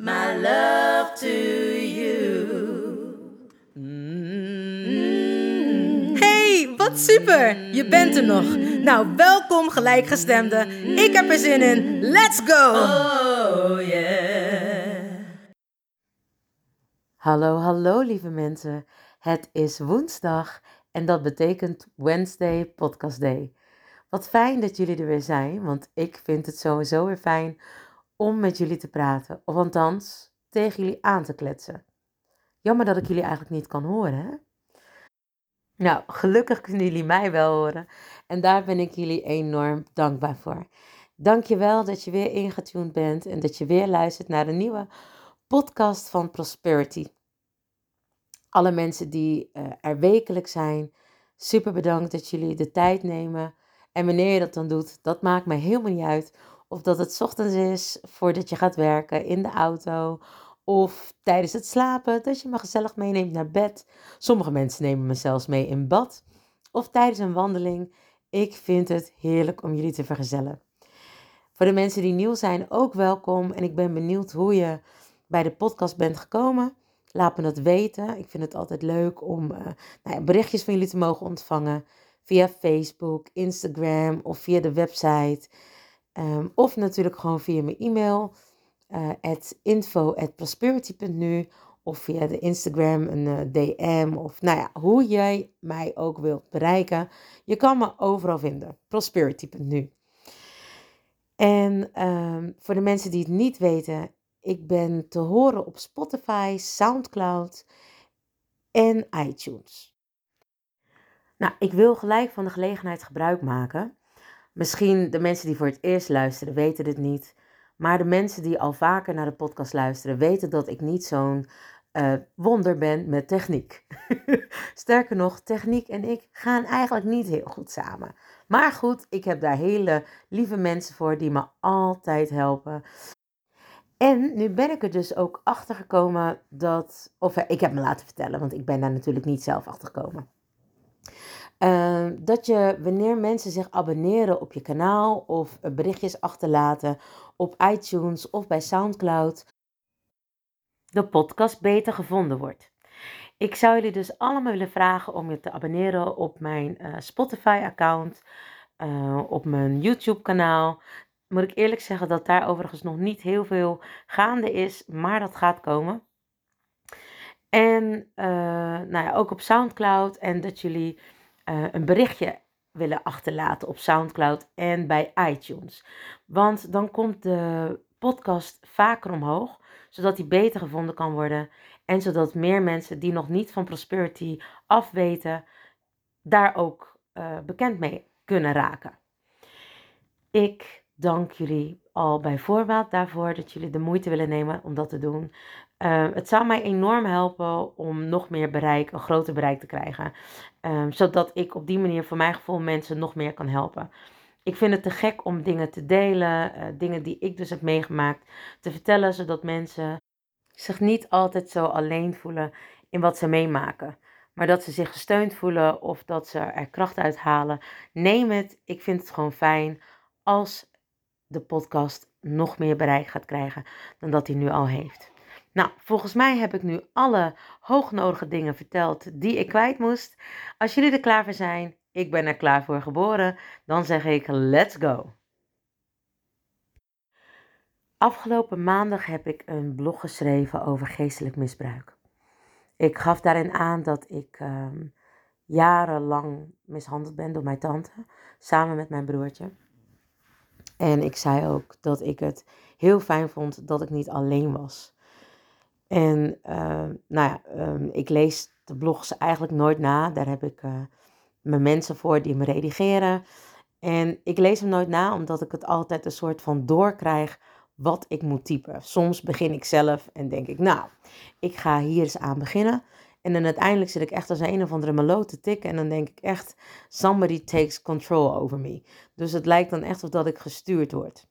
my love to you. Hey, wat super! Je bent er nog. Nou, welkom gelijkgestemde. Ik heb er zin in. Let's go! Oh yeah. Hallo, hallo lieve mensen. Het is woensdag en dat betekent Wednesday Podcast Day. Wat fijn dat jullie er weer zijn, want ik vind het sowieso weer fijn om met jullie te praten. Of althans, tegen jullie aan te kletsen. Jammer dat ik jullie eigenlijk niet kan horen, hè? Nou, gelukkig kunnen jullie mij wel horen. En daar ben ik jullie enorm dankbaar voor. Dankjewel dat je weer ingetuned bent en dat je weer luistert naar een nieuwe podcast van Prosperity. Alle mensen die eh, er wekelijks zijn, super bedankt dat jullie de tijd nemen. En wanneer je dat dan doet, dat maakt mij helemaal niet uit. Of dat het ochtends is voordat je gaat werken in de auto. Of tijdens het slapen, dat je me gezellig meeneemt naar bed. Sommige mensen nemen me zelfs mee in bad. Of tijdens een wandeling. Ik vind het heerlijk om jullie te vergezellen. Voor de mensen die nieuw zijn, ook welkom. En ik ben benieuwd hoe je bij de podcast bent gekomen. Laat me dat weten. Ik vind het altijd leuk om eh, nou ja, berichtjes van jullie te mogen ontvangen. Via Facebook, Instagram of via de website. Ehm, of natuurlijk gewoon via mijn e-mail. eh at info at prosperity.nu of via de Instagram een eh, DM of nou ja, hoe jij mij ook wilt bereiken. Je kan me overal vinden. Prosperity.nu. En ehm, voor de mensen die het niet weten, ik ben te horen op Spotify, SoundCloud en iTunes. Nou, ik wil gelijk van de gelegenheid gebruik maken. Misschien de mensen die voor het eerst luisteren weten dit niet. Maar de mensen die al vaker naar de podcast luisteren weten dat ik niet zo'n eh, wonder ben met techniek. Sterker nog, techniek en ik gaan eigenlijk niet heel goed samen. Maar goed, ik heb daar hele lieve mensen voor die me altijd helpen. En nu ben ik er dus ook achter gekomen dat, of eh, ik heb me laten vertellen, want ik ben daar natuurlijk niet zelf achter gekomen. Eh, dat je wanneer mensen zich abonneren op je kanaal of eh, berichtjes achterlaten op iTunes of bij SoundCloud, de podcast beter gevonden wordt. Ik zou jullie dus allemaal willen vragen om je te abonneren op mijn eh, Spotify-account, eh, op mijn YouTube-kanaal. Moet ik eerlijk zeggen dat daar overigens nog niet heel veel gaande is, maar dat gaat komen. En nou ja, ook op SoundCloud en dat jullie eh, een berichtje willen achterlaten op SoundCloud en bij iTunes. Want dan komt de podcast vaker omhoog, zodat die beter gevonden kan worden. En zodat meer mensen die nog niet van Prosperity afweten, daar ook eh, bekend mee kunnen raken. Ik dank jullie al bij voorbaat daarvoor dat jullie de moeite willen nemen om dat te doen. Eh, het zou mij enorm helpen om nog meer bereik, een groter bereik te krijgen. Ehm, zodat ik op die manier voor mijn gevoel mensen nog meer kan helpen. Ik vind het te gek om dingen te delen, eh, dingen die ik dus heb meegemaakt, te vertellen, zodat mensen zich niet altijd zo alleen voelen in wat ze meemaken. Maar dat ze zich gesteund voelen of dat ze er kracht uit halen. Neem het. Ik vind het gewoon fijn als de podcast nog meer bereik gaat krijgen dan dat hij nu al heeft. Nou, volgens mij heb ik nu alle hoognodige dingen verteld die ik kwijt moest. Als jullie er klaar voor zijn, ik ben er klaar voor geboren, dan zeg ik let's go. Afgelopen maandag heb ik een blog geschreven over geestelijk misbruik. Ik gaf daarin aan dat ik ehm, jarenlang mishandeld ben door mijn tante, samen met mijn broertje. En ik zei ook dat ik het heel fijn vond dat ik niet alleen was. En ehm, nou ja, ehm, ik lees de blogs eigenlijk nooit na. Daar heb ik uh, mijn mensen voor die me redigeren. En ik lees hem nooit na, omdat ik het altijd een soort van doorkrijg wat ik moet typen. Soms begin ik zelf en denk ik, nou, ik ga hier eens aan beginnen. En dan uiteindelijk zit ik echt als een of andere meloot te tikken. En dan denk ik echt, somebody takes control over me. Dus het lijkt dan echt of dat ik gestuurd word.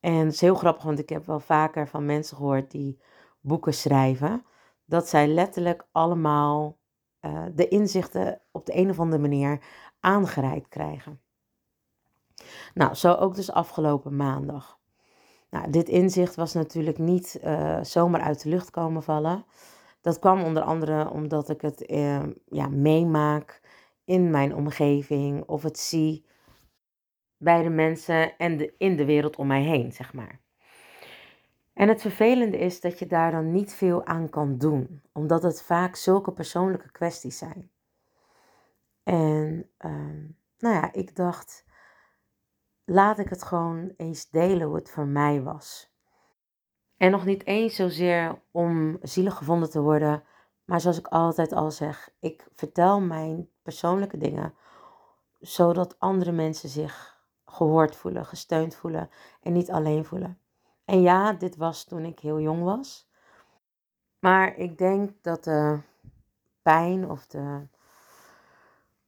En het is heel grappig, want ik heb wel vaker van mensen gehoord die boeken schrijven. Dat zij letterlijk allemaal uh, de inzichten op de een of andere manier aangereikt krijgen. Nou, zo ook dus afgelopen maandag. Nou, dit inzicht was natuurlijk niet uh, zomaar uit de lucht komen vallen. Dat kwam onder andere omdat ik het uh, ja, meemaak in mijn omgeving of het zie bij de mensen en de, in de wereld om mij heen, zeg maar. En het vervelende is dat je daar dan niet veel aan kan doen, omdat het vaak zulke persoonlijke kwesties zijn. En uh, nou ja, ik dacht, laat ik het gewoon eens delen hoe het voor mij was. En nog niet eens zozeer om zielig gevonden te worden, maar zoals ik altijd al zeg, ik vertel mijn persoonlijke dingen zodat andere mensen zich gehoord voelen, gesteund voelen en niet alleen voelen. En ja, dit was toen ik heel jong was. Maar ik denk dat de pijn of de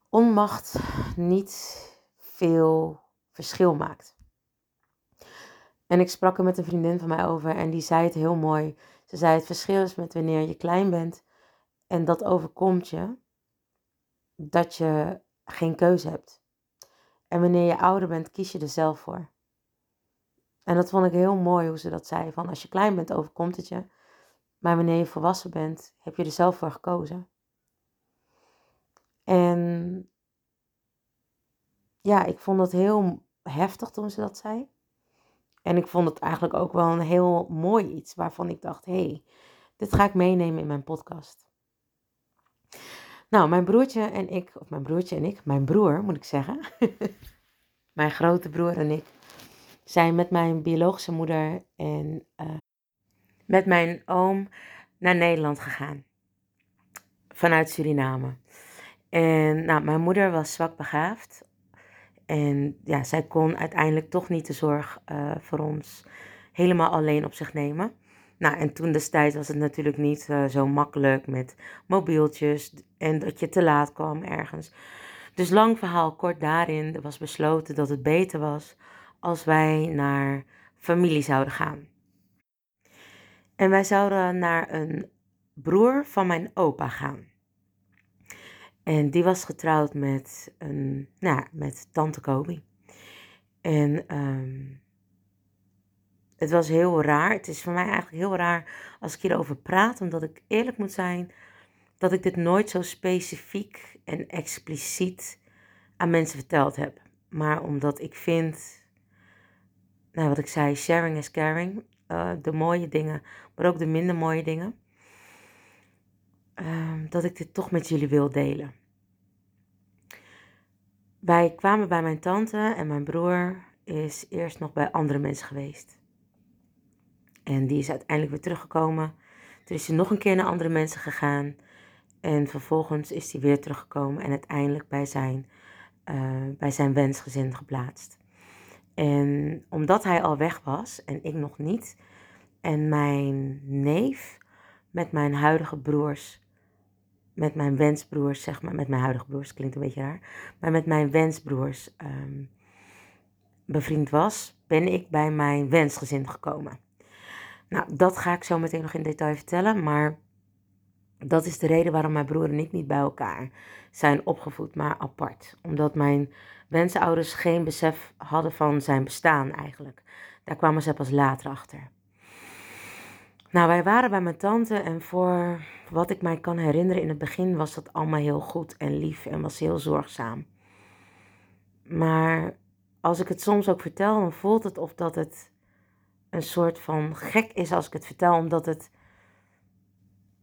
onmacht niet veel verschil maakt. En ik sprak er met een vriendin van mij over en die zei het heel mooi. Ze zei: Het verschil is met wanneer je klein bent en dat overkomt je, dat je geen keuze hebt. En wanneer je ouder bent, kies je er zelf voor. En dat vond ik heel mooi hoe ze dat zei. Van als je klein bent, overkomt het je. Maar wanneer je volwassen bent, heb je er zelf voor gekozen. En ja, ik vond het heel heftig toen ze dat zei. En ik vond het eigenlijk ook wel een heel mooi iets waarvan ik dacht: hé, hey, dit ga ik meenemen in mijn podcast. Nou, mijn broertje en ik, of mijn broertje en ik, mijn broer moet ik zeggen, mijn grote broer en ik, zijn met mijn biologische moeder en uh, met mijn oom naar Nederland gegaan. Vanuit Suriname. En nou, mijn moeder was zwak begaafd. En ja, zij kon uiteindelijk toch niet de zorg uh, voor ons helemaal alleen op zich nemen. Nou, en toen destijds was het natuurlijk niet uh, zo makkelijk met mobieltjes en dat je te laat kwam ergens. Dus lang verhaal kort daarin, was besloten dat het beter was als wij naar familie zouden gaan. En wij zouden naar een broer van mijn opa gaan. En die was getrouwd met, een, nou, met tante Kobi. En um, het was heel raar. Het is voor mij eigenlijk heel raar als ik hierover praat, omdat ik eerlijk moet zijn dat ik dit nooit zo specifiek en expliciet aan mensen verteld heb. Maar omdat ik vind nou, wat ik zei, sharing is caring. Uh, de mooie dingen, maar ook de minder mooie dingen. Uh, dat ik dit toch met jullie wil delen. Wij kwamen bij mijn tante en mijn broer is eerst nog bij andere mensen geweest. En die is uiteindelijk weer teruggekomen. Toen is hij nog een keer naar andere mensen gegaan. En vervolgens is hij weer teruggekomen en uiteindelijk bij zijn, uh, bij zijn wensgezin geplaatst. En omdat hij al weg was en ik nog niet, en mijn neef met mijn huidige broers, met mijn wensbroers, zeg maar, met mijn huidige broers, klinkt een beetje raar, maar met mijn wensbroers um, bevriend was, ben ik bij mijn wensgezin gekomen. Nou, dat ga ik zo meteen nog in detail vertellen, maar dat is de reden waarom mijn broer en ik niet bij elkaar zijn opgevoed, maar apart. Omdat mijn wensenouders geen besef hadden van zijn bestaan eigenlijk. Daar kwamen ze pas later achter. Nou, wij waren bij mijn tante en voor wat ik mij kan herinneren in het begin was dat allemaal heel goed en lief en was heel zorgzaam. Maar als ik het soms ook vertel, dan voelt het of dat het een soort van gek is als ik het vertel, omdat het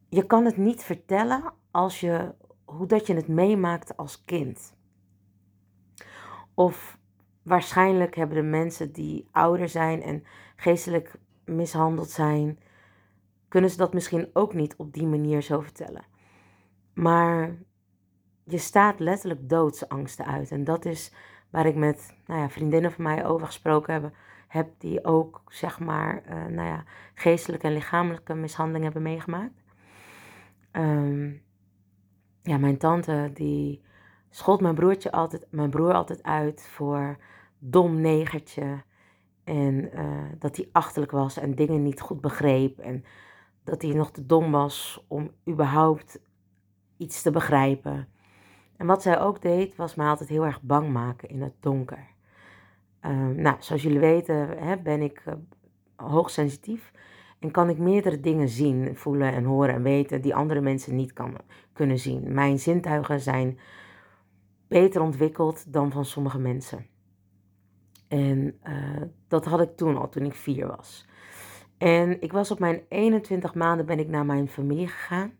je kan het niet vertellen als je, hoe dat je het meemaakt als kind. Of waarschijnlijk hebben de mensen die ouder zijn en geestelijk mishandeld zijn, kunnen ze dat misschien ook niet op die manier zo vertellen. Maar je staat letterlijk doodsangsten uit. En dat is waar ik met nou ja, vriendinnen van mij over gesproken heb, heb die ook zeg maar uh, nou ja, geestelijke en lichamelijke mishandeling hebben meegemaakt. Ehm, ja, mijn tante die schold mijn broertje altijd, mijn broer altijd uit voor dom negertje. En uh, dat hij achterlijk was en dingen niet goed begreep. En dat hij nog te dom was om überhaupt iets te begrijpen. En wat zij ook deed, was mij altijd heel erg bang maken in het donker. Ehm, nou, zoals jullie weten hè, ben ik uh, hoogsensitief en kan ik meerdere dingen zien, voelen en horen en weten die andere mensen niet kan, kunnen zien. Mijn zintuigen zijn beter ontwikkeld dan van sommige mensen. En uh, dat had ik toen al, toen ik vier was. En ik was op mijn 21 maanden ben ik naar mijn familie gegaan.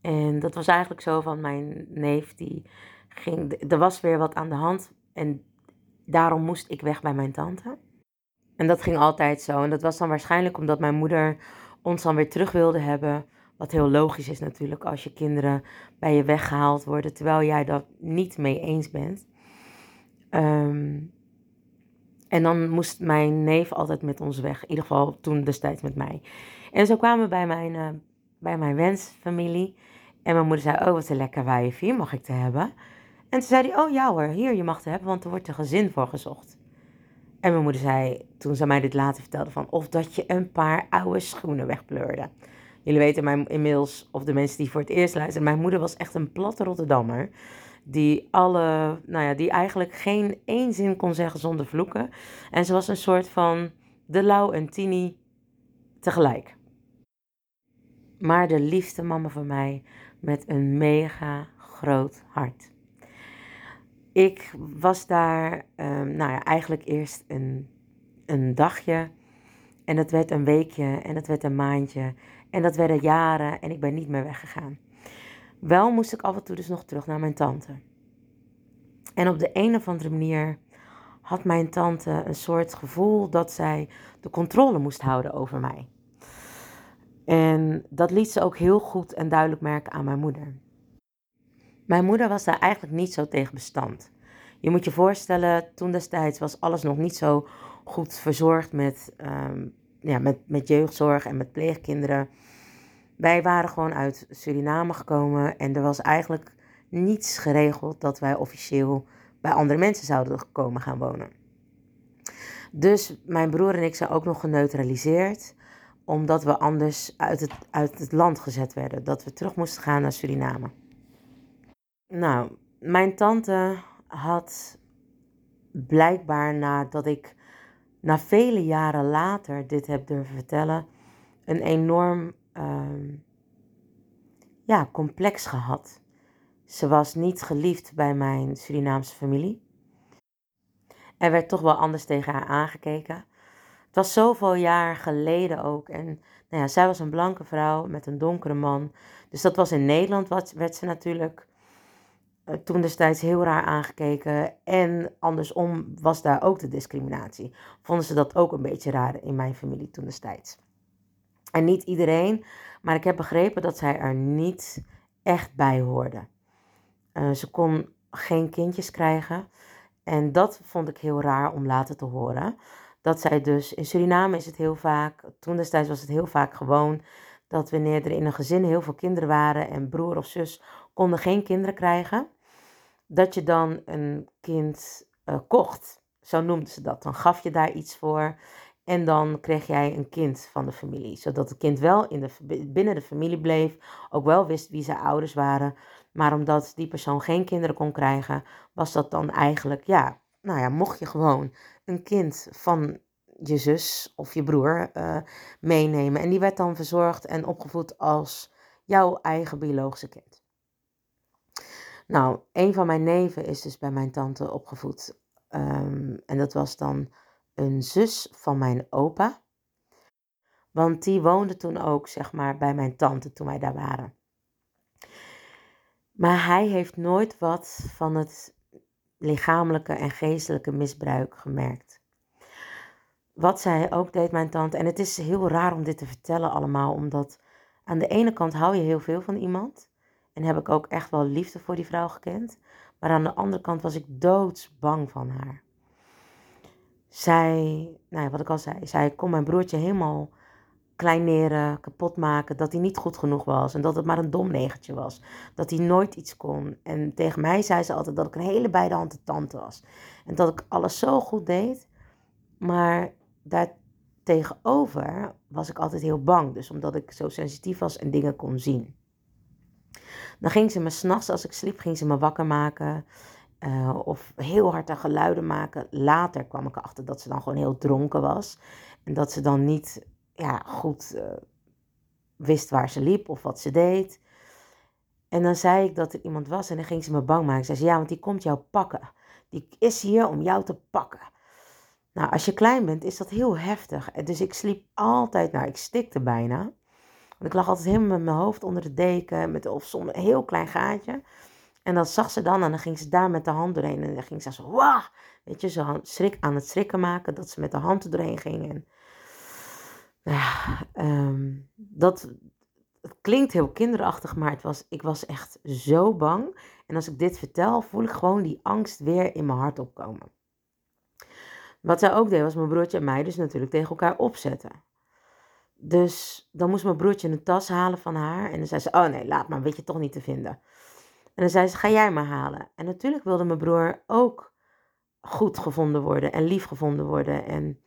En dat was eigenlijk zo van mijn neef, die ging, er was weer wat aan de hand. En daarom moest ik weg bij mijn tante. En dat ging altijd zo. En dat was dan waarschijnlijk omdat mijn moeder ons dan weer terug wilde hebben. Wat heel logisch is natuurlijk als je kinderen bij je weggehaald worden terwijl jij dat niet mee eens bent. Um, en dan moest mijn neef altijd met ons weg. In ieder geval toen destijds met mij. En zo kwamen we bij mijn, uh, bij mijn wensfamilie. En mijn moeder zei, oh wat een lekker wijfje, mag ik te hebben? En toen zei oh ja hoor, hier, je mag te hebben, want er wordt een gezin voor gezocht. En mijn moeder zei, toen ze mij dit later vertelde, van of dat je een paar oude schoenen wegpleurde. Jullie weten mijn, inmiddels, of de mensen die voor het eerst luisteren, mijn moeder was echt een platte Rotterdammer die alle, nou ja, die eigenlijk geen één zin kon zeggen zonder vloeken. En ze was een soort van de Lau en Tini tegelijk. Maar de liefste mama van mij met een mega groot hart. Ik was daar, um, nou ja, eigenlijk eerst een, een dagje. En dat werd een weekje en dat werd een maandje. En dat werden jaren en ik ben niet meer weggegaan. Wel moest ik af en toe dus nog terug naar mijn tante. En op de een of andere manier had mijn tante een soort gevoel dat zij de controle moest houden over mij. En dat liet ze ook heel goed en duidelijk merken aan mijn moeder. Mijn moeder was daar eigenlijk niet zo tegen bestand. Je moet je voorstellen, toen destijds was alles nog niet zo goed verzorgd met, um, ja, met, met jeugdzorg en met pleegkinderen. Wij waren gewoon uit Suriname gekomen en er was eigenlijk niets geregeld dat wij officieel bij andere mensen zouden komen gaan wonen. Dus mijn broer en ik zijn ook nog geneutraliseerd, omdat we anders uit het, uit het land gezet werden. Dat we terug moesten gaan naar Suriname. Nou, mijn tante had blijkbaar nadat ik na vele jaren later dit heb durven vertellen, een enorm uh, ja, complex gehad. Ze was niet geliefd bij mijn Surinaamse familie. Er werd toch wel anders tegen haar aangekeken. Het was zoveel jaar geleden ook. En nou ja, zij was een blanke vrouw met een donkere man. Dus dat was in Nederland, wat, werd ze natuurlijk toen destijds heel raar aangekeken. En andersom was daar ook de discriminatie. Vonden ze dat ook een beetje raar in mijn familie toen destijds. En niet iedereen, maar ik heb begrepen dat zij er niet echt bij hoorde. Uh, ze kon geen kindjes krijgen. En dat vond ik heel raar om later te horen. Dat zij dus, in Suriname is het heel vaak, toen destijds was het heel vaak gewoon, dat wanneer er in een gezin heel veel kinderen waren en broer of zus konden geen kinderen krijgen, dat je dan een kind uh, kocht. Zo noemden ze dat. Dan gaf je daar iets voor en dan kreeg jij een kind van de familie. Zodat het kind wel in de, binnen de familie bleef, ook wel wist wie zijn ouders waren. Maar omdat die persoon geen kinderen kon krijgen, was dat dan eigenlijk, ja, nou ja, mocht je gewoon een kind van je zus of je broer uh, meenemen. En die werd dan verzorgd en opgevoed als jouw eigen biologische kind. Nou, een van mijn neven is dus bij mijn tante opgevoed. Um, en dat was dan een zus van mijn opa. Want die woonde toen ook, zeg maar, bij mijn tante toen wij daar waren. Maar hij heeft nooit wat van het lichamelijke en geestelijke misbruik gemerkt. Wat zij ook deed, mijn tante, en het is heel raar om dit te vertellen allemaal, omdat aan de ene kant hou je heel veel van iemand. En heb ik ook echt wel liefde voor die vrouw gekend. Maar aan de andere kant was ik doodsbang van haar. Zij, nou ja, wat ik al zei, zij kon mijn broertje helemaal kleineren, kapot maken, dat hij niet goed genoeg was en dat het maar een dom negertje was. Dat hij nooit iets kon. En tegen mij zei ze altijd dat ik een hele beide handen tante was. En dat ik alles zo goed deed, maar daartegenover was ik altijd heel bang. Dus omdat ik zo sensitief was en dingen kon zien. Dan ging ze me s'nachts, als ik sliep, ging ze me wakker maken. Uh, of heel hard aan geluiden maken. Later kwam ik erachter dat ze dan gewoon heel dronken was. En dat ze dan niet ja, goed uh, wist waar ze liep of wat ze deed. En dan zei ik dat er iemand was en dan ging ze me bang maken. Ze zei, ja, want die komt jou pakken. Die is hier om jou te pakken. Nou, als je klein bent, is dat heel heftig. Dus ik sliep altijd, nou, ik stikte bijna. Want ik lag altijd helemaal met mijn hoofd onder de deken, met, of zonder een heel klein gaatje. En dat zag ze dan en dan ging ze daar met de hand doorheen. En dan ging ze zo, wah! Weet je, zo schrik, aan het schrikken maken, dat ze met de hand er doorheen ging. En ja, ehm, dat klinkt heel kinderachtig, maar het was, ik was echt zo bang. En als ik dit vertel, voel ik gewoon die angst weer in mijn hart opkomen. Wat zij ook deed, was mijn broertje en mij dus natuurlijk tegen elkaar opzetten. Dus dan moest mijn broertje een tas halen van haar. En dan zei ze, oh nee, laat maar, weet je toch niet te vinden. En dan zei ze, ga jij maar halen. En natuurlijk wilde mijn broer ook goed gevonden worden en lief gevonden worden. En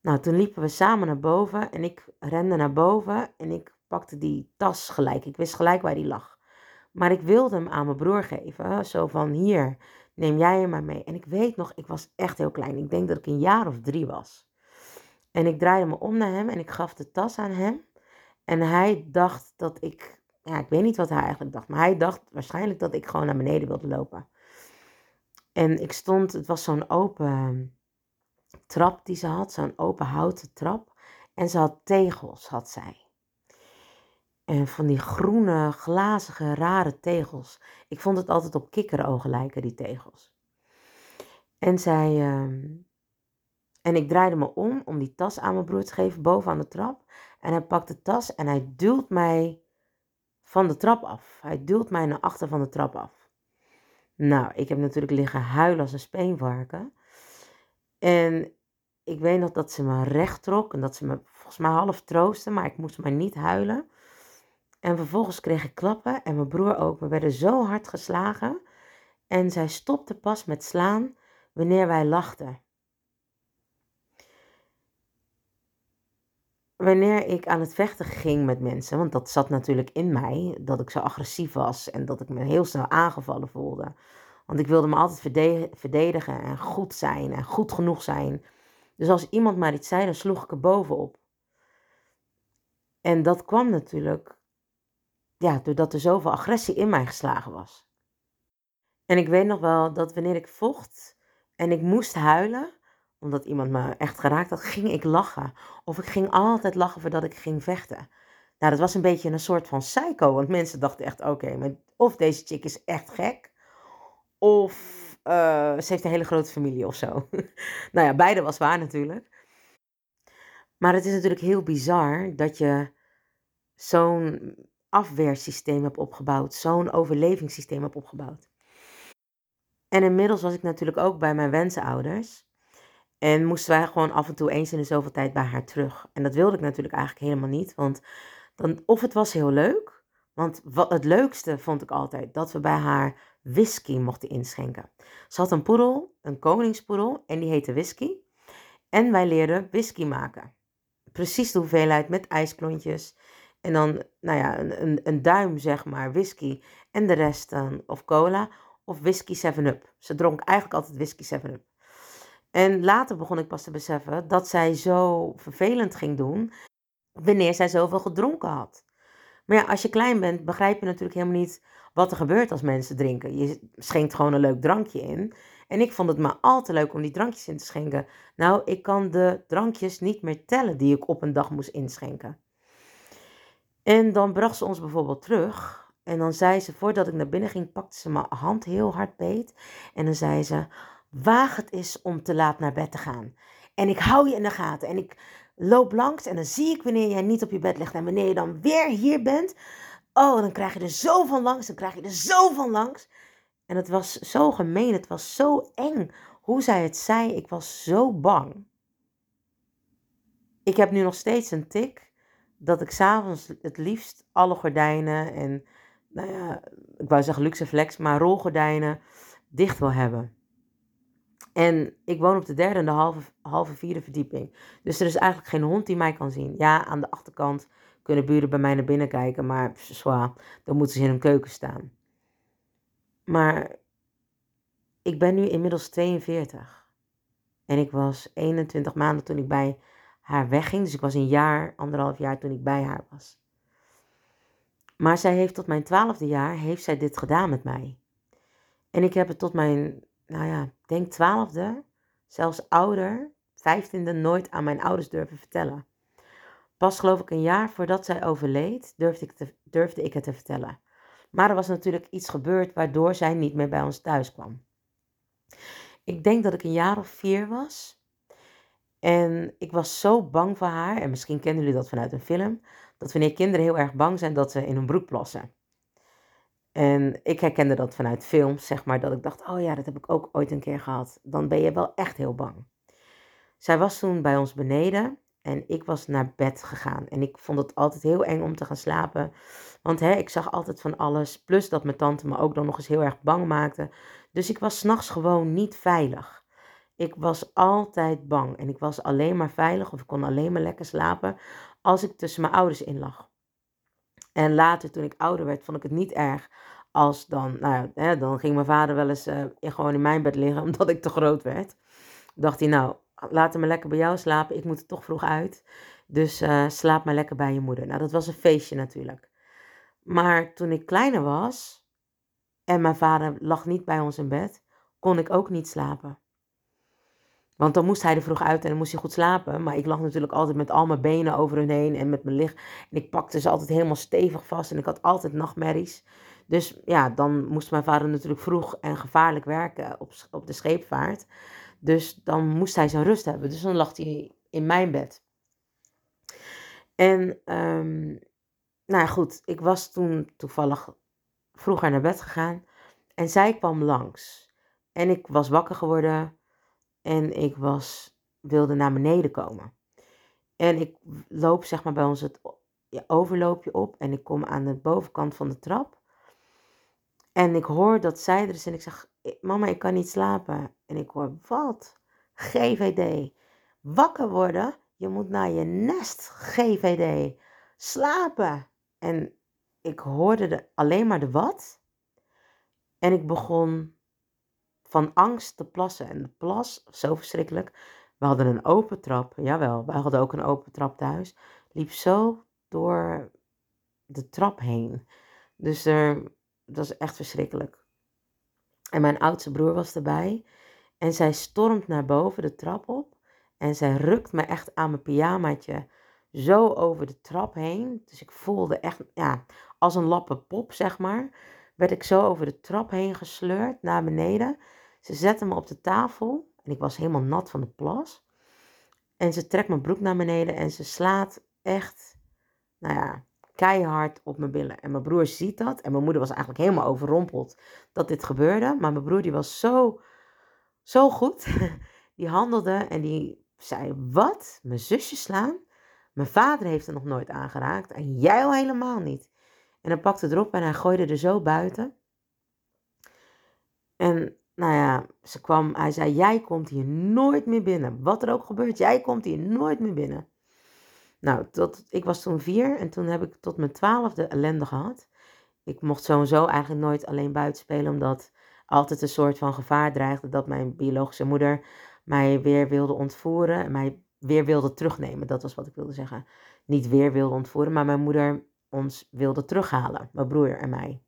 nou, toen liepen we samen naar boven en ik rende naar boven en ik pakte die tas gelijk. Ik wist gelijk waar die lag. Maar ik wilde hem aan mijn broer geven. Zo van, hier, neem jij hem maar mee. En ik weet nog, ik was echt heel klein. Ik denk dat ik een jaar of drie was. En ik draaide me om naar hem en ik gaf de tas aan hem. En hij dacht dat ik, ja, ik weet niet wat hij eigenlijk dacht. Maar hij dacht waarschijnlijk dat ik gewoon naar beneden wilde lopen. En ik stond, het was zo'n open trap die ze had, zo'n open houten trap. En ze had tegels, had zij. En van die groene, glazige, rare tegels. Ik vond het altijd op kikkerogen lijken, die tegels. En zij. Uh, en ik draaide me om om die tas aan mijn broer te geven boven aan de trap. En hij pakt de tas en hij duwt mij van de trap af. Hij duwt mij naar achter van de trap af. Nou, ik heb natuurlijk liggen huilen als een speenvarken. En ik weet nog dat ze me recht trok en dat ze me volgens mij half troostte, maar ik moest maar niet huilen. En vervolgens kreeg ik klappen en mijn broer ook. We werden zo hard geslagen en zij stopte pas met slaan wanneer wij lachten. Wanneer ik aan het vechten ging met mensen, want dat zat natuurlijk in mij, dat ik zo agressief was en dat ik me heel snel aangevallen voelde. Want ik wilde me altijd verdedigen en goed zijn en goed genoeg zijn. Dus als iemand maar iets zei, dan sloeg ik er bovenop. En dat kwam natuurlijk ja, doordat er zoveel agressie in mij geslagen was. En ik weet nog wel dat wanneer ik vocht en ik moest huilen, omdat iemand me echt geraakt had, ging ik lachen. Of ik ging altijd lachen voordat ik ging vechten. Nou, dat was een beetje een soort van psycho, want mensen dachten echt, oké, of deze chick is echt gek, of uh, ze heeft een hele grote familie of zo. nou ja, beide was waar natuurlijk. Maar het is natuurlijk heel bizar dat je zo'n afweersysteem hebt opgebouwd, zo'n overlevingssysteem hebt opgebouwd. En inmiddels was ik natuurlijk ook bij mijn wensenouders. En moesten wij gewoon af en toe eens in de zoveel tijd bij haar terug. En dat wilde ik natuurlijk eigenlijk helemaal niet. Want dan, of het was heel leuk. Want wat, het leukste vond ik altijd dat we bij haar whisky mochten inschenken. Ze had een poedel, een koningspoedel, en die heette whisky. En wij leerden whisky maken. Precies de hoeveelheid met ijsklontjes. En dan, nou ja, een, een, een duim zeg maar whisky. En de rest dan of cola of whisky 7-up. Ze dronk eigenlijk altijd whisky 7-up. En later begon ik pas te beseffen dat zij zo vervelend ging doen wanneer zij zoveel gedronken had. Maar ja, als je klein bent, begrijp je natuurlijk helemaal niet wat er gebeurt als mensen drinken. Je schenkt gewoon een leuk drankje in. En ik vond het maar al te leuk om die drankjes in te schenken. Nou, ik kan de drankjes niet meer tellen die ik op een dag moest inschenken. En dan bracht ze ons bijvoorbeeld terug. En dan zei ze, voordat ik naar binnen ging, pakte ze mijn hand heel hard beet. En dan zei ze, waag het is om te laat naar bed te gaan. En ik hou je in de gaten. En ik loop langs en dan zie ik wanneer jij niet op je bed ligt. En wanneer je dan weer hier bent, oh, dan krijg je er zo van langs. Dan krijg je er zo van langs. En het was zo gemeen, het was zo eng. Hoe zij het zei, ik was zo bang. Ik heb nu nog steeds een tik dat ik s'avonds het liefst alle gordijnen en, nou ja, ik wou zeggen luxe flex, maar rolgordijnen dicht wil hebben. En ik woon op de derde en de halve, halve vierde verdieping. Dus er is eigenlijk geen hond die mij kan zien. Ja, aan de achterkant kunnen buren bij mij naar binnen kijken, maar zwaar, dan moeten ze in hun keuken staan. Maar ik ben nu inmiddels 42. En ik was 21 maanden toen ik bij haar wegging. Dus ik was een jaar, anderhalf jaar toen ik bij haar was. Maar zij heeft tot mijn twaalfde jaar, heeft zij dit gedaan met mij. En ik heb het tot mijn, nou ja, denk twaalfde, zelfs ouder, vijftiende, nooit aan mijn ouders durven vertellen. Pas geloof ik een jaar voordat zij overleed, durfde ik, te, durfde ik het te vertellen. Maar er was natuurlijk iets gebeurd waardoor zij niet meer bij ons thuis kwam. Ik denk dat ik een jaar of vier was. En ik was zo bang voor haar. En misschien kennen jullie dat vanuit een film. Dat wanneer kinderen heel erg bang zijn, dat ze in hun broek plassen. En ik herkende dat vanuit films, zeg maar. Dat ik dacht, oh ja, dat heb ik ook ooit een keer gehad. Dan ben je wel echt heel bang. Zij was toen bij ons beneden. En ik was naar bed gegaan. En ik vond het altijd heel eng om te gaan slapen. Want hè, ik zag altijd van alles. Plus dat mijn tante me ook dan nog eens heel erg bang maakte. Dus ik was s'nachts gewoon niet veilig. Ik was altijd bang. En ik was alleen maar veilig of ik kon alleen maar lekker slapen als ik tussen mijn ouders in lag. En later, toen ik ouder werd, vond ik het niet erg als dan, nou hè, dan ging mijn vader wel eens uh, gewoon in mijn bed liggen omdat ik te groot werd. Dacht hij, nou, laat me lekker bij jou slapen. Ik moet er toch vroeg uit. Dus uh, slaap maar lekker bij je moeder. Nou, dat was een feestje natuurlijk. Maar toen ik kleiner was en mijn vader lag niet bij ons in bed, kon ik ook niet slapen. Want dan moest hij er vroeg uit en dan moest hij goed slapen. Maar ik lag natuurlijk altijd met al mijn benen over hun heen en met mijn licht. En ik pakte ze altijd helemaal stevig vast en ik had altijd nachtmerries. Dus ja, dan moest mijn vader natuurlijk vroeg en gevaarlijk werken op, op de scheepvaart. Dus dan moest hij zijn rust hebben. Dus dan lag hij in mijn bed. En um, nou goed, ik was toen toevallig vroeger naar bed gegaan. En zij kwam langs. En ik was wakker geworden. En ik was, wilde naar beneden komen. En ik loop zeg maar bij ons het overloopje op. En ik kom aan de bovenkant van de trap. En ik hoor dat zij er is. En ik zeg, mama, ik kan niet slapen. En ik hoor, wat? GVD. Wakker worden? Je moet naar je nest, GVD. Slapen. En ik hoorde de, alleen maar de wat. En ik begon van angst te plassen. En de plas, zo verschrikkelijk. We hadden een open trap. Jawel, wij hadden ook een open trap thuis. Liep zo door de trap heen. Dus er, dat was echt verschrikkelijk. En mijn oudste broer was erbij. En zij stormt naar boven de trap op. En zij rukt me echt aan mijn pyjamaatje zo over de trap heen. Dus ik voelde echt, ja, als een lappe pop, zeg maar. Werd ik zo over de trap heen gesleurd naar beneden. Ze zette me op de tafel. En ik was helemaal nat van de plas. En ze trekt mijn broek naar beneden. En ze slaat echt, nou ja, keihard op mijn billen. En mijn broer ziet dat. En mijn moeder was eigenlijk helemaal overrompeld dat dit gebeurde. Maar mijn broer die was zo, zo goed. Die handelde en die zei, wat? Mijn zusje slaan? Mijn vader heeft er nog nooit aangeraakt en jij al helemaal niet. En hij pakte erop en hij gooide er zo buiten. En nou ja, ze kwam, hij zei, jij komt hier nooit meer binnen. Wat er ook gebeurt, jij komt hier nooit meer binnen. Nou, tot, ik was toen vier en toen heb ik tot mijn twaalfde ellende gehad. Ik mocht sowieso eigenlijk nooit alleen buiten spelen, omdat altijd een soort van gevaar dreigde dat mijn biologische moeder mij weer wilde ontvoeren en mij weer wilde terugnemen. Dat was wat ik wilde zeggen. Niet weer wilde ontvoeren, maar mijn moeder ons wilde terughalen, mijn broer en mij.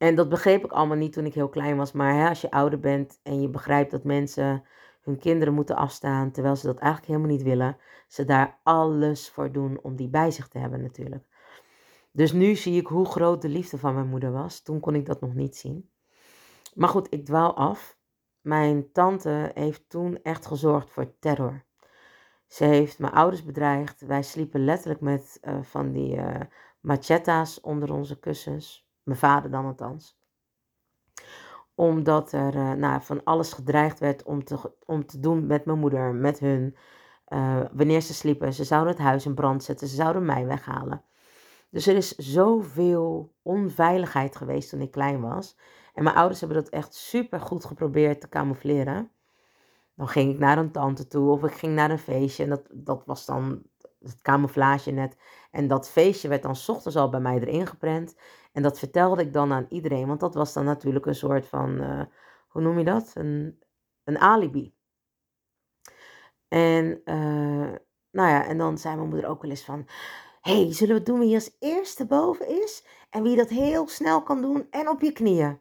En dat begreep ik allemaal niet toen ik heel klein was. Maar hè, als je ouder bent en je begrijpt dat mensen hun kinderen moeten afstaan, terwijl ze dat eigenlijk helemaal niet willen, ze daar alles voor doen om die bij zich te hebben natuurlijk. Dus nu zie ik hoe groot de liefde van mijn moeder was. Toen kon ik dat nog niet zien. Maar goed, ik dwaal af. Mijn tante heeft toen echt gezorgd voor terror. Ze heeft mijn ouders bedreigd. Wij sliepen letterlijk met uh, van die uh, machetta's onder onze kussens. Mijn vader dan althans. Omdat er uh, nou, van alles gedreigd werd om te, om te doen met mijn moeder, met hun. wanneer ze sliepen, ze zouden het huis in brand zetten, ze zouden mij weghalen. Dus er is zoveel onveiligheid geweest toen ik klein was. En mijn ouders hebben dat echt super goed geprobeerd te camoufleren. Dan ging ik naar een tante toe of ik ging naar een feestje. En dat, dat was dan het camouflage net. En dat feestje werd dan ochtends al bij mij erin geprent. En dat vertelde ik dan aan iedereen. Want dat was dan natuurlijk een soort van, uh, hoe noem je dat? Een, een alibi. En, uh, nou ja, en dan zei mijn moeder ook wel eens van hey, zullen we doen wie als eerste boven is? En wie dat heel snel kan doen en op je knieën.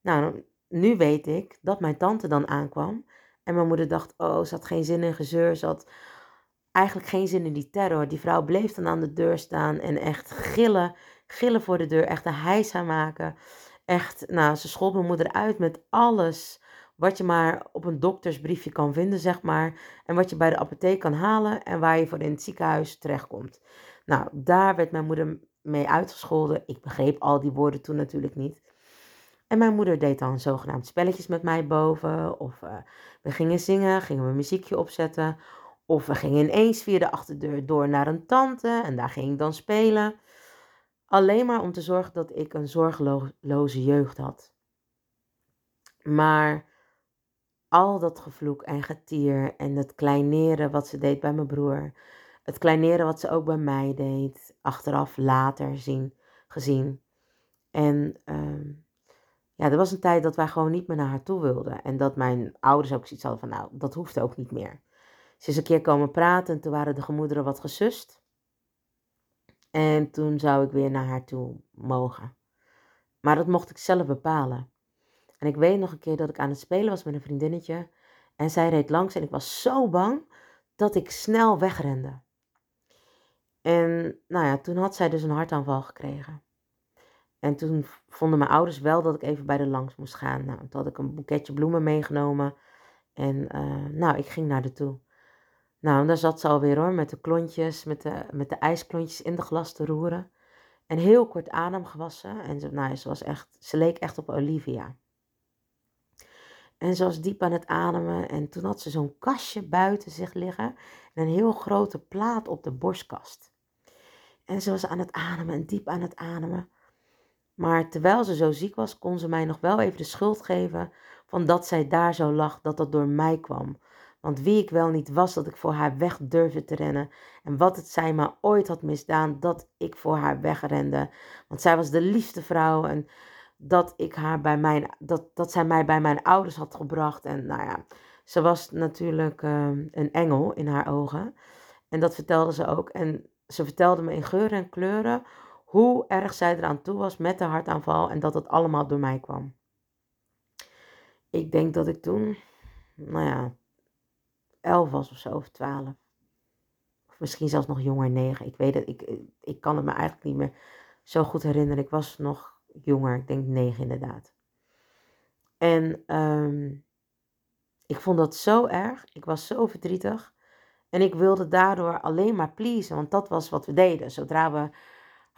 Nou, nu weet ik dat mijn tante dan aankwam. En mijn moeder dacht, oh, ze had geen zin in gezeur. Ze had eigenlijk geen zin in die terror. Die vrouw bleef dan aan de deur staan en echt gillen. Gillen voor de deur. Echt een heisa maken. Echt, nou, ze schold mijn moeder uit met alles wat je maar op een doktersbriefje kan vinden, zeg maar. En wat je bij de apotheek kan halen en waar je voor in het ziekenhuis terechtkomt. Nou, daar werd mijn moeder mee uitgescholden. Ik begreep al die woorden toen natuurlijk niet. En mijn moeder deed dan zogenaamd spelletjes met mij boven. Of uh, we gingen zingen, gingen we muziekje opzetten. Of we gingen ineens via de achterdeur door naar een tante en daar ging ik dan spelen. Alleen maar om te zorgen dat ik een zorgeloze jeugd had. Maar al dat gevloek en getier en het kleineren wat ze deed bij mijn broer, het kleineren wat ze ook bij mij deed, achteraf later zien, gezien. En uh, ja, er was een tijd dat wij gewoon niet meer naar haar toe wilden. En dat mijn ouders ook zoiets hadden van, nou, dat hoeft ook niet meer. Ze is een keer komen praten en toen waren de gemoederen wat gesust. En toen zou ik weer naar haar toe mogen. Maar dat mocht ik zelf bepalen. En ik weet nog een keer dat ik aan het spelen was met een vriendinnetje. En zij reed langs en ik was zo bang dat ik snel wegrende. En nou ja, toen had zij dus een hartaanval gekregen. En toen vonden mijn ouders wel dat ik even bij de langs moest gaan. Nou, toen had ik een boeketje bloemen meegenomen. En uh, nou, ik ging naar de toe. Nou, daar zat ze alweer hoor, met de klontjes, met de, met de ijsklontjes in de glas te roeren. En heel kort adem gewassen. En ze, nou, ze, was echt, ze leek echt op Olivia. En ze was diep aan het ademen. En toen had ze zo'n kastje buiten zich liggen. En een heel grote plaat op de borstkast. En ze was aan het ademen en diep aan het ademen. Maar terwijl ze zo ziek was, kon ze mij nog wel even de schuld geven van dat zij daar zo lag, dat dat door mij kwam. Want wie ik wel niet was, dat ik voor haar weg durfde te rennen. En wat het zij maar ooit had misdaan, dat ik voor haar wegrende. Want zij was de liefste vrouw en dat, ik haar bij mijn, dat, dat zij mij bij mijn ouders had gebracht. En nou ja, ze was natuurlijk um, een engel in haar ogen. En dat vertelde ze ook. En ze vertelde me in geuren en kleuren hoe erg zij eraan toe was met de hartaanval en dat het allemaal door mij kwam. Ik denk dat ik toen, nou ja, elf was of zo, of twaalf. Of misschien zelfs nog jonger, negen. Ik weet het, ik, ik kan het me eigenlijk niet meer zo goed herinneren. Ik was nog jonger, ik denk negen inderdaad. En um, ik vond dat zo erg. Ik was zo verdrietig. En ik wilde daardoor alleen maar pleasen, want dat was wat we deden. Zodra we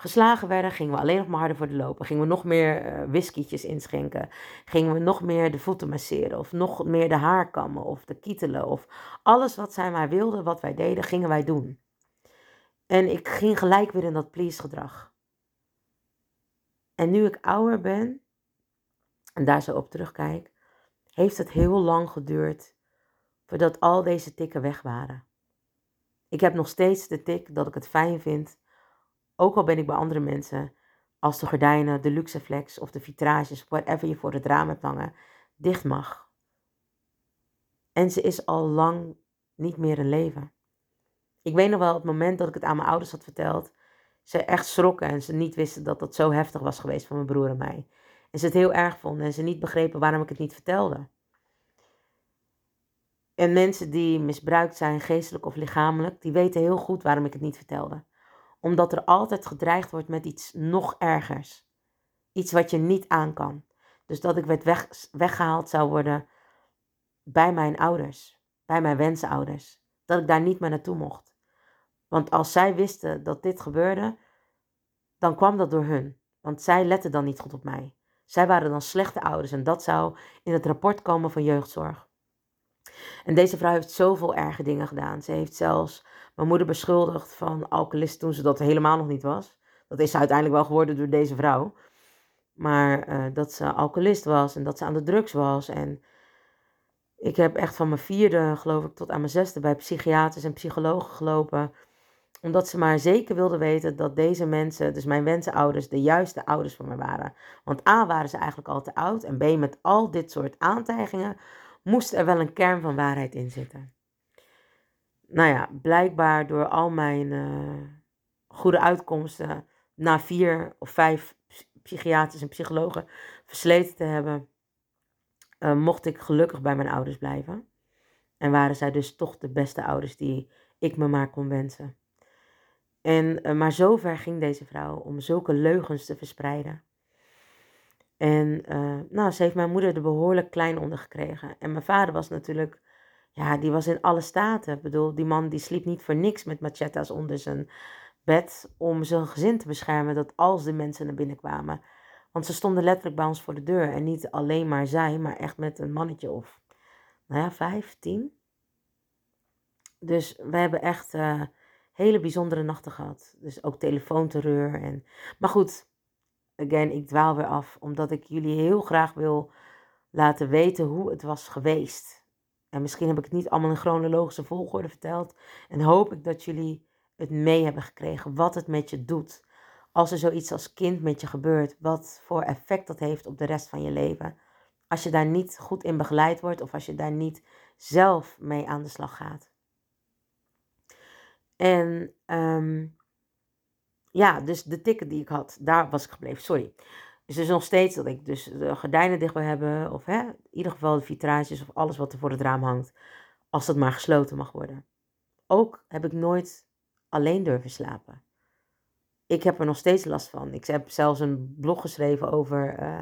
geslagen werden, gingen we alleen nog maar harder voor de lopen. Gingen we nog meer uh, inschenken. Gingen we nog meer de voeten masseren. Of nog meer de haar kammen. Of de kietelen. Of alles wat zij maar wilden, wat wij deden, gingen wij doen. En ik ging gelijk weer in dat please gedrag. En nu ik ouder ben, en daar zo op terugkijk, heeft het heel lang geduurd voordat al deze tikken weg waren. Ik heb nog steeds de tik dat ik het fijn vind, ook al ben ik bij andere mensen, als de gordijnen, de luxeflex of de vitrages, whatever je voor het raam hebt hangen, dicht mag. En ze is al lang niet meer een leven. Ik weet nog wel het moment dat ik het aan mijn ouders had verteld, ze echt schrokken en ze niet wisten dat dat zo heftig was geweest van mijn broer en mij. En ze het heel erg vonden en ze niet begrepen waarom ik het niet vertelde. En mensen die misbruikt zijn, geestelijk of lichamelijk, die weten heel goed waarom ik het niet vertelde. Omdat er altijd gedreigd wordt met iets nog ergers. Iets wat je niet aan kan. Dus dat ik werd weg, weggehaald zou worden bij mijn ouders, bij mijn wensenouders. Dat ik daar niet meer naartoe mocht. Want als zij wisten dat dit gebeurde, dan kwam dat door hun. Want zij letten dan niet goed op mij. Zij waren dan slechte ouders en dat zou in het rapport komen van jeugdzorg. En deze vrouw heeft zoveel erge dingen gedaan. Ze heeft zelfs mijn moeder beschuldigd van alcoholist toen ze dat helemaal nog niet was. Dat is ze uiteindelijk wel geworden door deze vrouw. Maar uh, dat ze alcoholist was en dat ze aan de drugs was. En ik heb echt van mijn vierde, geloof ik, tot aan mijn zesde bij psychiaters en psychologen gelopen. Omdat ze maar zeker wilden weten dat deze mensen, dus mijn wensenouders, de juiste ouders voor mij waren. Want A, waren ze eigenlijk al te oud. En B, met al dit soort aantijgingen moest er wel een kern van waarheid in zitten. Nou ja, blijkbaar door al mijn uh, goede uitkomsten na vier of vijf psychiaters en psychologen versleten te hebben, uh, mocht ik gelukkig bij mijn ouders blijven. En waren zij dus toch de beste ouders die ik me maar kon wensen. En, uh, maar zover ging deze vrouw om zulke leugens te verspreiden. En nou, ze heeft mijn moeder er behoorlijk klein onder gekregen. En mijn vader was natuurlijk, ja, die was in alle staten. Ik bedoel, die man die sliep niet voor niks met machetas onder zijn bed om zijn gezin te beschermen dat als de mensen naar binnen kwamen. Want ze stonden letterlijk bij ons voor de deur. En niet alleen maar zij, maar echt met een mannetje of, nou ja, vijf, tien. Dus we hebben echt uh, hele bijzondere nachten gehad. Dus ook telefoonterreur. En... Maar goed, again, ik dwaal weer af, omdat ik jullie heel graag wil laten weten hoe het was geweest. En misschien heb ik het niet allemaal in chronologische volgorde verteld. En hoop ik dat jullie het mee hebben gekregen, wat het met je doet. Als er zoiets als kind met je gebeurt, wat voor effect dat heeft op de rest van je leven. Als je daar niet goed in begeleid wordt of als je daar niet zelf mee aan de slag gaat. En um, ja, dus de ticket die ik had, daar was ik gebleven. Sorry. Dus het is nog steeds dat ik dus de gordijnen dicht wil hebben. Of hè, in ieder geval de vitrages of alles wat er voor het raam hangt. Als dat maar gesloten mag worden. Ook heb ik nooit alleen durven slapen. Ik heb er nog steeds last van. Ik heb zelfs een blog geschreven over uh,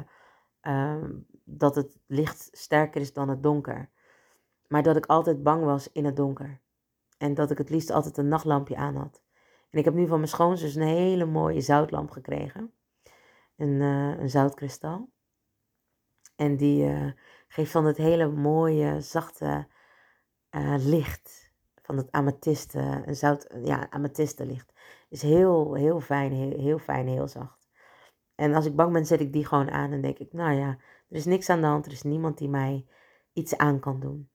uh, dat het licht sterker is dan het donker. Maar dat ik altijd bang was in het donker. En dat ik het liefst altijd een nachtlampje aan had. En ik heb nu van mijn schoonzus een hele mooie zoutlamp gekregen. Een, uh, een zoutkristal. En die uh, geeft van het hele mooie, zachte uh, licht. Van het amethyste, een zout, ja, amethystenlicht. Is heel, heel fijn, heel, heel fijn, heel zacht. En als ik bang ben, zet ik die gewoon aan en denk ik, nou ja, er is niks aan de hand. Er is niemand die mij iets aan kan doen.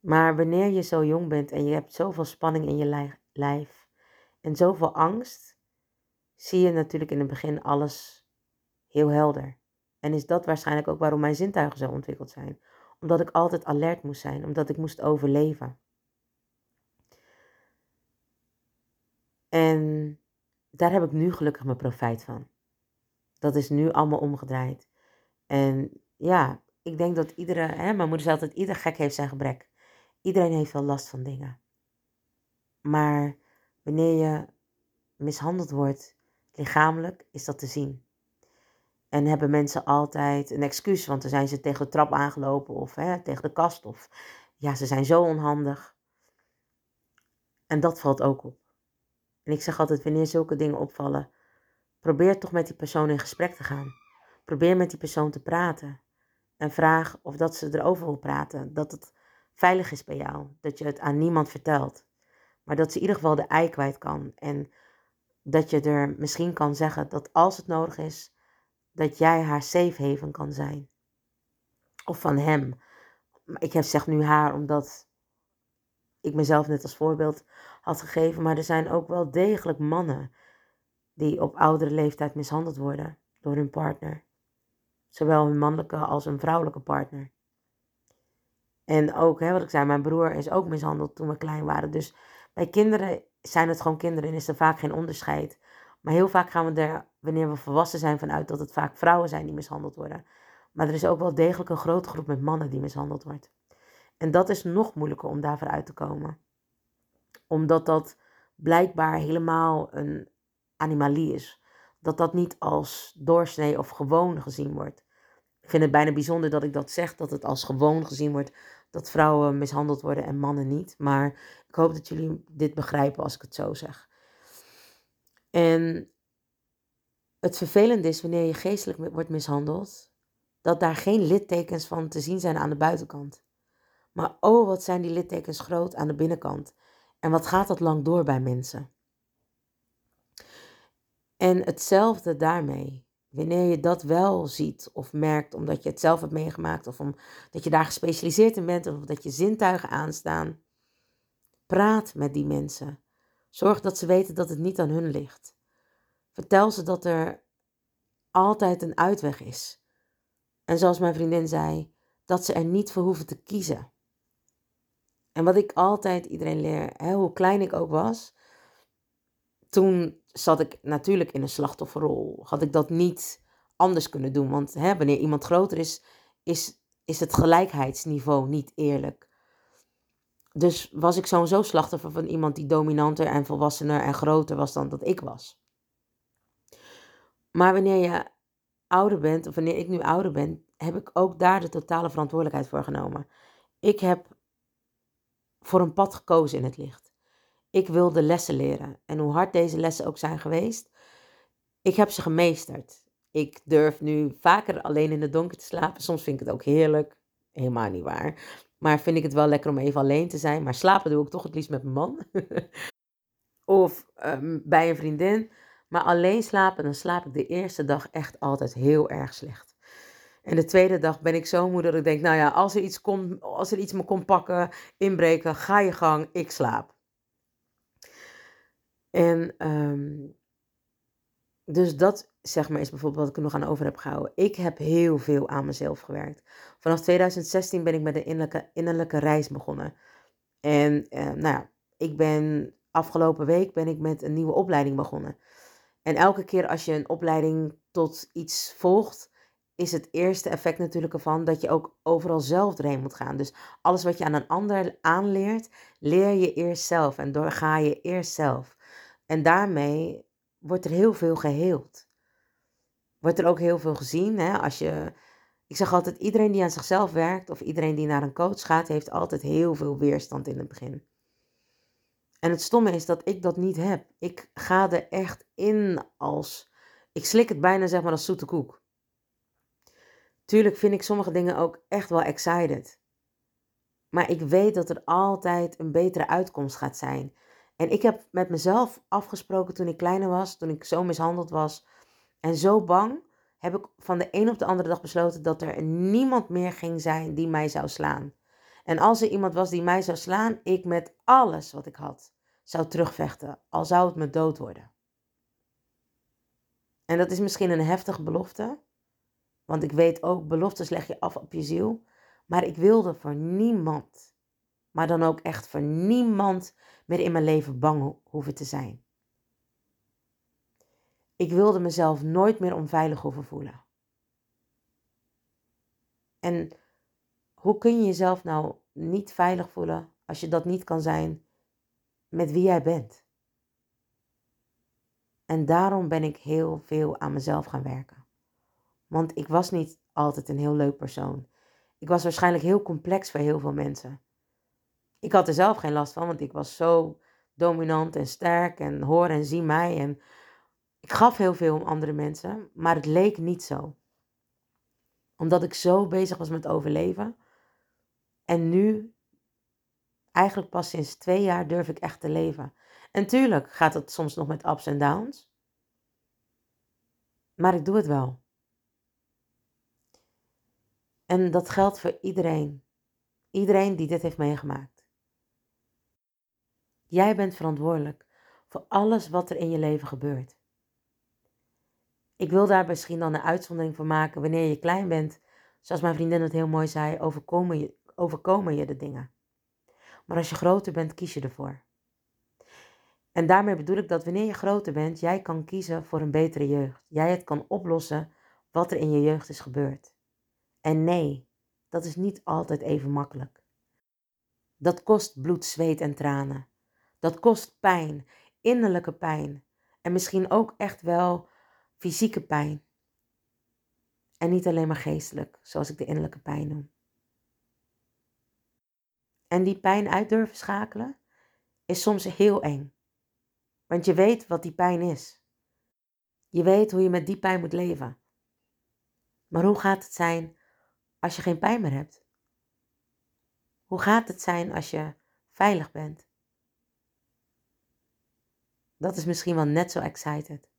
Maar wanneer je zo jong bent en je hebt zoveel spanning in je lijf, en zoveel angst, zie je natuurlijk in het begin alles heel helder. En is dat waarschijnlijk ook waarom mijn zintuigen zo ontwikkeld zijn. Omdat ik altijd alert moest zijn, omdat ik moest overleven. En daar heb ik nu gelukkig mijn profijt van. Dat is nu allemaal omgedraaid. En ja, ik denk dat iedere, hè, mijn moeder zei altijd, ieder gek heeft zijn gebrek. Iedereen heeft wel last van dingen. Maar Wanneer je mishandeld wordt lichamelijk, is dat te zien. En hebben mensen altijd een excuus, want dan zijn ze tegen de trap aangelopen of hè, tegen de kast. Of ja, ze zijn zo onhandig. En dat valt ook op. En ik zeg altijd, wanneer zulke dingen opvallen, probeer toch met die persoon in gesprek te gaan. Probeer met die persoon te praten. En vraag of dat ze erover wil praten. Dat het veilig is bij jou. Dat je het aan niemand vertelt. Maar dat ze in ieder geval de ei kwijt kan. En dat je er misschien kan zeggen dat als het nodig is, dat jij haar safe haven kan zijn. Of van hem. Ik heb zeg nu haar omdat ik mezelf net als voorbeeld had gegeven. Maar er zijn ook wel degelijk mannen die op oudere leeftijd mishandeld worden door hun partner. Zowel hun mannelijke als hun vrouwelijke partner. En ook, hè, wat ik zei, mijn broer is ook mishandeld toen we klein waren. Dus bij kinderen zijn het gewoon kinderen en is er vaak geen onderscheid. Maar heel vaak gaan we er, wanneer we volwassen zijn, vanuit dat het vaak vrouwen zijn die mishandeld worden. Maar er is ook wel degelijk een grote groep met mannen die mishandeld wordt. En dat is nog moeilijker om daarvoor uit te komen. Omdat dat blijkbaar helemaal een animalie is. Dat dat niet als doorsnee of gewoon gezien wordt. Ik vind het bijna bijzonder dat ik dat zeg, dat het als gewoon gezien wordt dat vrouwen mishandeld worden en mannen niet. Maar ik hoop dat jullie dit begrijpen als ik het zo zeg. En het vervelende is wanneer je geestelijk wordt mishandeld, dat daar geen littekens van te zien zijn aan de buitenkant. Maar oh, wat zijn die littekens groot aan de binnenkant. En wat gaat dat lang door bij mensen. En hetzelfde daarmee. Wanneer je dat wel ziet of merkt omdat je het zelf hebt meegemaakt of omdat je daar gespecialiseerd in bent of dat je zintuigen aanstaan, praat met die mensen. Zorg dat ze weten dat het niet aan hun ligt. Vertel ze dat er altijd een uitweg is. En zoals mijn vriendin zei, dat ze er niet voor hoeven te kiezen. En wat ik altijd iedereen leer, hè, hoe klein ik ook was, toen zat ik natuurlijk in een slachtofferrol. Had ik dat niet anders kunnen doen. Want hè, wanneer iemand groter is, is, is het gelijkheidsniveau niet eerlijk. Dus was ik sowieso slachtoffer van iemand die dominanter en volwassener en groter was dan dat ik was. Maar wanneer je ouder bent, of wanneer ik nu ouder ben, heb ik ook daar de totale verantwoordelijkheid voor genomen. Ik heb voor een pad gekozen in het licht. Ik wilde lessen leren. En hoe hard deze lessen ook zijn geweest, ik heb ze gemeesterd. Ik durf nu vaker alleen in het donker te slapen. Soms vind ik het ook heerlijk. Helemaal niet waar. Maar vind ik het wel lekker om even alleen te zijn. Maar slapen doe ik toch het liefst met mijn man. of um, bij een vriendin. Maar alleen slapen, dan slaap ik de eerste dag echt altijd heel erg slecht. En de tweede dag ben ik zo moe dat ik denk, nou ja, als er iets, komt, als er iets me komt pakken, inbreken, ga je gang, ik slaap. En um, dus dat zeg maar is bijvoorbeeld wat ik er nog aan over heb gehouden. Ik heb heel veel aan mezelf gewerkt. Vanaf 2016 ben ik met een innerlijke, innerlijke reis begonnen. En uh, nou ja, ik ben afgelopen week ben ik met een nieuwe opleiding begonnen. En elke keer als je een opleiding tot iets volgt, is het eerste effect natuurlijk ervan dat je ook overal zelf doorheen moet gaan. Dus alles wat je aan een ander aanleert, leer je eerst zelf en doorga je eerst zelf. En daarmee wordt er heel veel geheeld. Wordt er ook heel veel gezien. Hè? Als je, ik zeg altijd, iedereen die aan zichzelf werkt of iedereen die naar een coach gaat, heeft altijd heel veel weerstand in het begin. En het stomme is dat ik dat niet heb. Ik ga er echt in als. Ik slik het bijna zeg maar als zoete koek. Tuurlijk vind ik sommige dingen ook echt wel excited. Maar ik weet dat er altijd een betere uitkomst gaat zijn. En ik heb met mezelf afgesproken toen ik kleiner was, toen ik zo mishandeld was en zo bang, heb ik van de een op de andere dag besloten dat er niemand meer ging zijn die mij zou slaan. En als er iemand was die mij zou slaan, ik met alles wat ik had zou terugvechten, al zou het me dood worden. En dat is misschien een heftige belofte, want ik weet ook, beloftes leg je af op je ziel. Maar ik wilde voor niemand, maar dan ook echt voor niemand meer in mijn leven bang hoeven te zijn. Ik wilde mezelf nooit meer onveilig hoeven voelen. En hoe kun je jezelf nou niet veilig voelen als je dat niet kan zijn met wie jij bent? En daarom ben ik heel veel aan mezelf gaan werken. Want ik was niet altijd een heel leuk persoon. Ik was waarschijnlijk heel complex voor heel veel mensen. Ik had er zelf geen last van, want ik was zo dominant en sterk en hoor en zie mij. En ik gaf heel veel om andere mensen, maar het leek niet zo. Omdat ik zo bezig was met overleven. En nu, eigenlijk pas sinds twee jaar, durf ik echt te leven. En tuurlijk gaat het soms nog met ups en downs. Maar ik doe het wel. En dat geldt voor iedereen. Iedereen die dit heeft meegemaakt. Jij bent verantwoordelijk voor alles wat er in je leven gebeurt. Ik wil daar misschien dan een uitzondering voor maken wanneer je klein bent. Zoals mijn vriendin het heel mooi zei, overkomen je, overkomen je de dingen. Maar als je groter bent, kies je ervoor. En daarmee bedoel ik dat wanneer je groter bent, jij kan kiezen voor een betere jeugd. Jij het kan oplossen wat er in je jeugd is gebeurd. En nee, dat is niet altijd even makkelijk. Dat kost bloed, zweet en tranen. Dat kost pijn, innerlijke pijn. En misschien ook echt wel fysieke pijn. En niet alleen maar geestelijk, zoals ik de innerlijke pijn noem. En die pijn uit durven schakelen is soms heel eng. Want je weet wat die pijn is. Je weet hoe je met die pijn moet leven. Maar hoe gaat het zijn als je geen pijn meer hebt? Hoe gaat het zijn als je veilig bent? Dat is misschien wel net zo excited.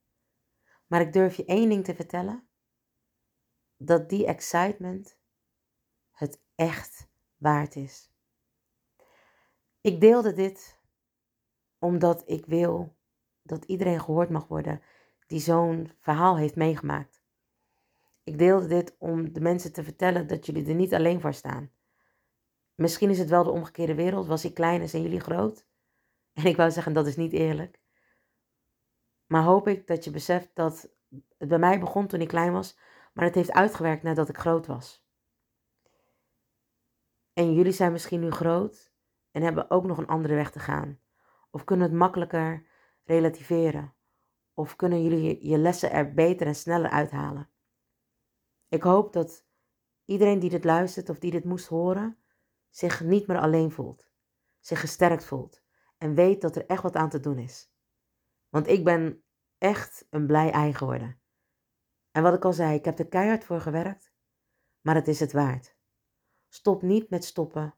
Maar ik durf je één ding te vertellen: dat die excitement het echt waard is. Ik deelde dit omdat ik wil dat iedereen gehoord mag worden die zo'n verhaal heeft meegemaakt. Ik deelde dit om de mensen te vertellen dat jullie er niet alleen voor staan. Misschien is het wel de omgekeerde wereld. Was ik klein en zijn jullie groot? En ik wou zeggen, dat is niet eerlijk. Maar hoop ik dat je beseft dat het bij mij begon toen ik klein was, maar het heeft uitgewerkt nadat ik groot was. En jullie zijn misschien nu groot en hebben ook nog een andere weg te gaan. Of kunnen het makkelijker relativeren. Of kunnen jullie je lessen er beter en sneller uithalen. Ik hoop dat iedereen die dit luistert of die dit moest horen, zich niet meer alleen voelt. Zich gesterkt voelt. En weet dat er echt wat aan te doen is. Want ik ben echt een blij ei geworden. En wat ik al zei, ik heb er keihard voor gewerkt, maar het is het waard. Stop niet met stoppen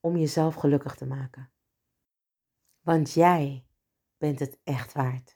om jezelf gelukkig te maken. Want jij bent het echt waard.